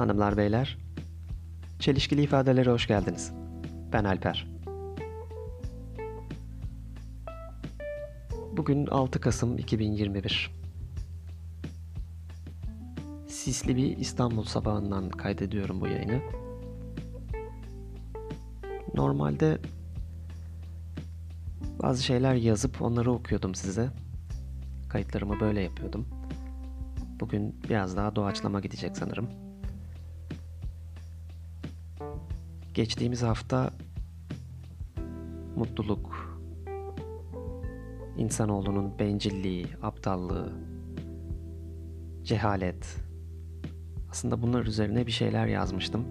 Hanımlar beyler, çelişkili ifadelere hoş geldiniz. Ben Alper. Bugün 6 Kasım 2021. Sisli bir İstanbul sabahından kaydediyorum bu yayını. Normalde bazı şeyler yazıp onları okuyordum size. Kayıtlarımı böyle yapıyordum. Bugün biraz daha doğaçlama gidecek sanırım. Geçtiğimiz hafta mutluluk, insanoğlunun bencilliği, aptallığı, cehalet. Aslında bunlar üzerine bir şeyler yazmıştım.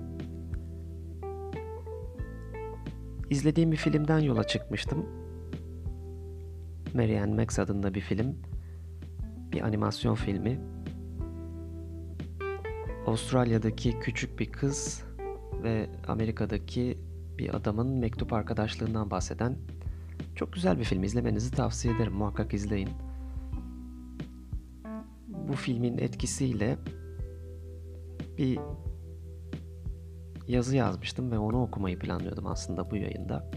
İzlediğim bir filmden yola çıkmıştım. Marianne Max adında bir film. Bir animasyon filmi. Avustralya'daki küçük bir kız ve Amerika'daki bir adamın mektup arkadaşlığından bahseden çok güzel bir film. İzlemenizi tavsiye ederim. Muhakkak izleyin. Bu filmin etkisiyle bir yazı yazmıştım ve onu okumayı planlıyordum aslında bu yayında.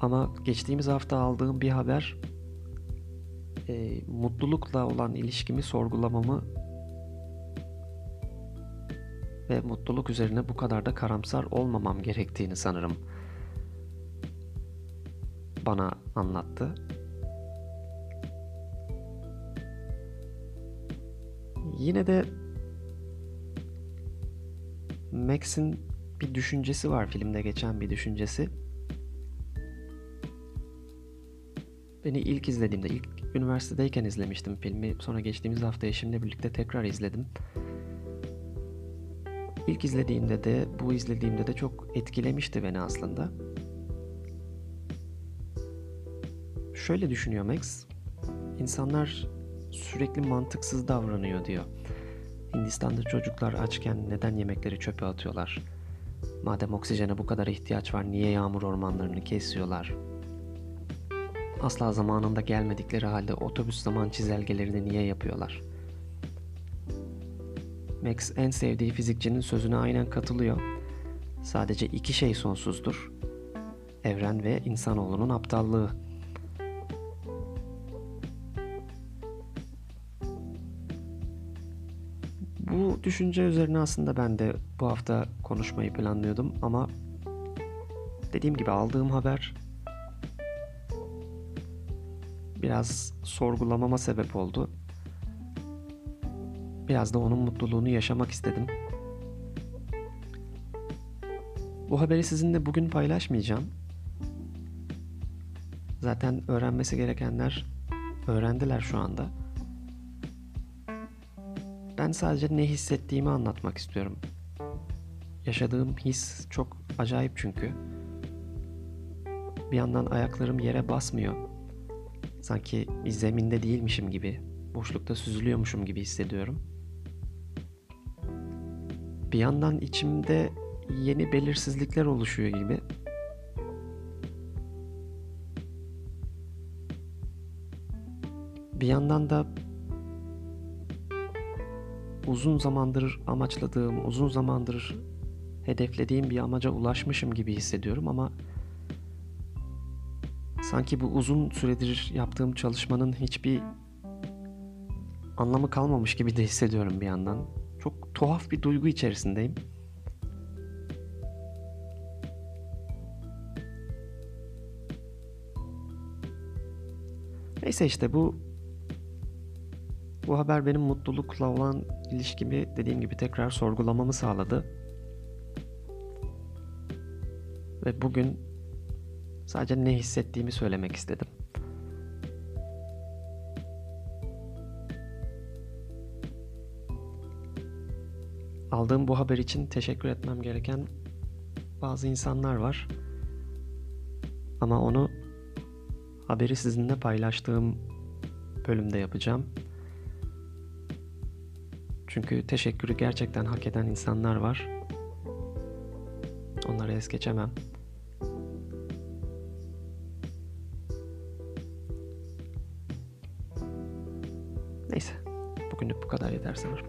Ama geçtiğimiz hafta aldığım bir haber e, mutlulukla olan ilişkimi sorgulamamı ve mutluluk üzerine bu kadar da karamsar olmamam gerektiğini sanırım bana anlattı. Yine de Max'in bir düşüncesi var filmde geçen bir düşüncesi. Beni ilk izlediğimde, ilk üniversitedeyken izlemiştim filmi. Sonra geçtiğimiz hafta eşimle birlikte tekrar izledim. İlk izlediğimde de, bu izlediğimde de çok etkilemişti beni aslında. Şöyle düşünüyor Max. İnsanlar sürekli mantıksız davranıyor diyor. Hindistan'da çocuklar açken neden yemekleri çöpe atıyorlar? Madem oksijene bu kadar ihtiyaç var niye yağmur ormanlarını kesiyorlar? Asla zamanında gelmedikleri halde otobüs zaman çizelgelerini niye yapıyorlar? Max en sevdiği fizikçinin sözüne aynen katılıyor. Sadece iki şey sonsuzdur. Evren ve insanoğlunun aptallığı. Bu düşünce üzerine aslında ben de bu hafta konuşmayı planlıyordum ama dediğim gibi aldığım haber biraz sorgulamama sebep oldu. Biraz da onun mutluluğunu yaşamak istedim. Bu haberi sizinle bugün paylaşmayacağım. Zaten öğrenmesi gerekenler öğrendiler şu anda. Ben sadece ne hissettiğimi anlatmak istiyorum. Yaşadığım his çok acayip çünkü. Bir yandan ayaklarım yere basmıyor. Sanki zeminde değilmişim gibi, boşlukta süzülüyormuşum gibi hissediyorum. Bir yandan içimde yeni belirsizlikler oluşuyor gibi. Bir yandan da uzun zamandır amaçladığım, uzun zamandır hedeflediğim bir amaca ulaşmışım gibi hissediyorum ama sanki bu uzun süredir yaptığım çalışmanın hiçbir anlamı kalmamış gibi de hissediyorum bir yandan. Çok tuhaf bir duygu içerisindeyim. Neyse işte bu bu haber benim mutlulukla olan ilişkimi dediğim gibi tekrar sorgulamamı sağladı. Ve bugün sadece ne hissettiğimi söylemek istedim. Aldığım bu haber için teşekkür etmem gereken bazı insanlar var. Ama onu haberi sizinle paylaştığım bölümde yapacağım. Çünkü teşekkürü gerçekten hak eden insanlar var. Onları es geçemem. Neyse. Bugünlük bu kadar yeter sanırım.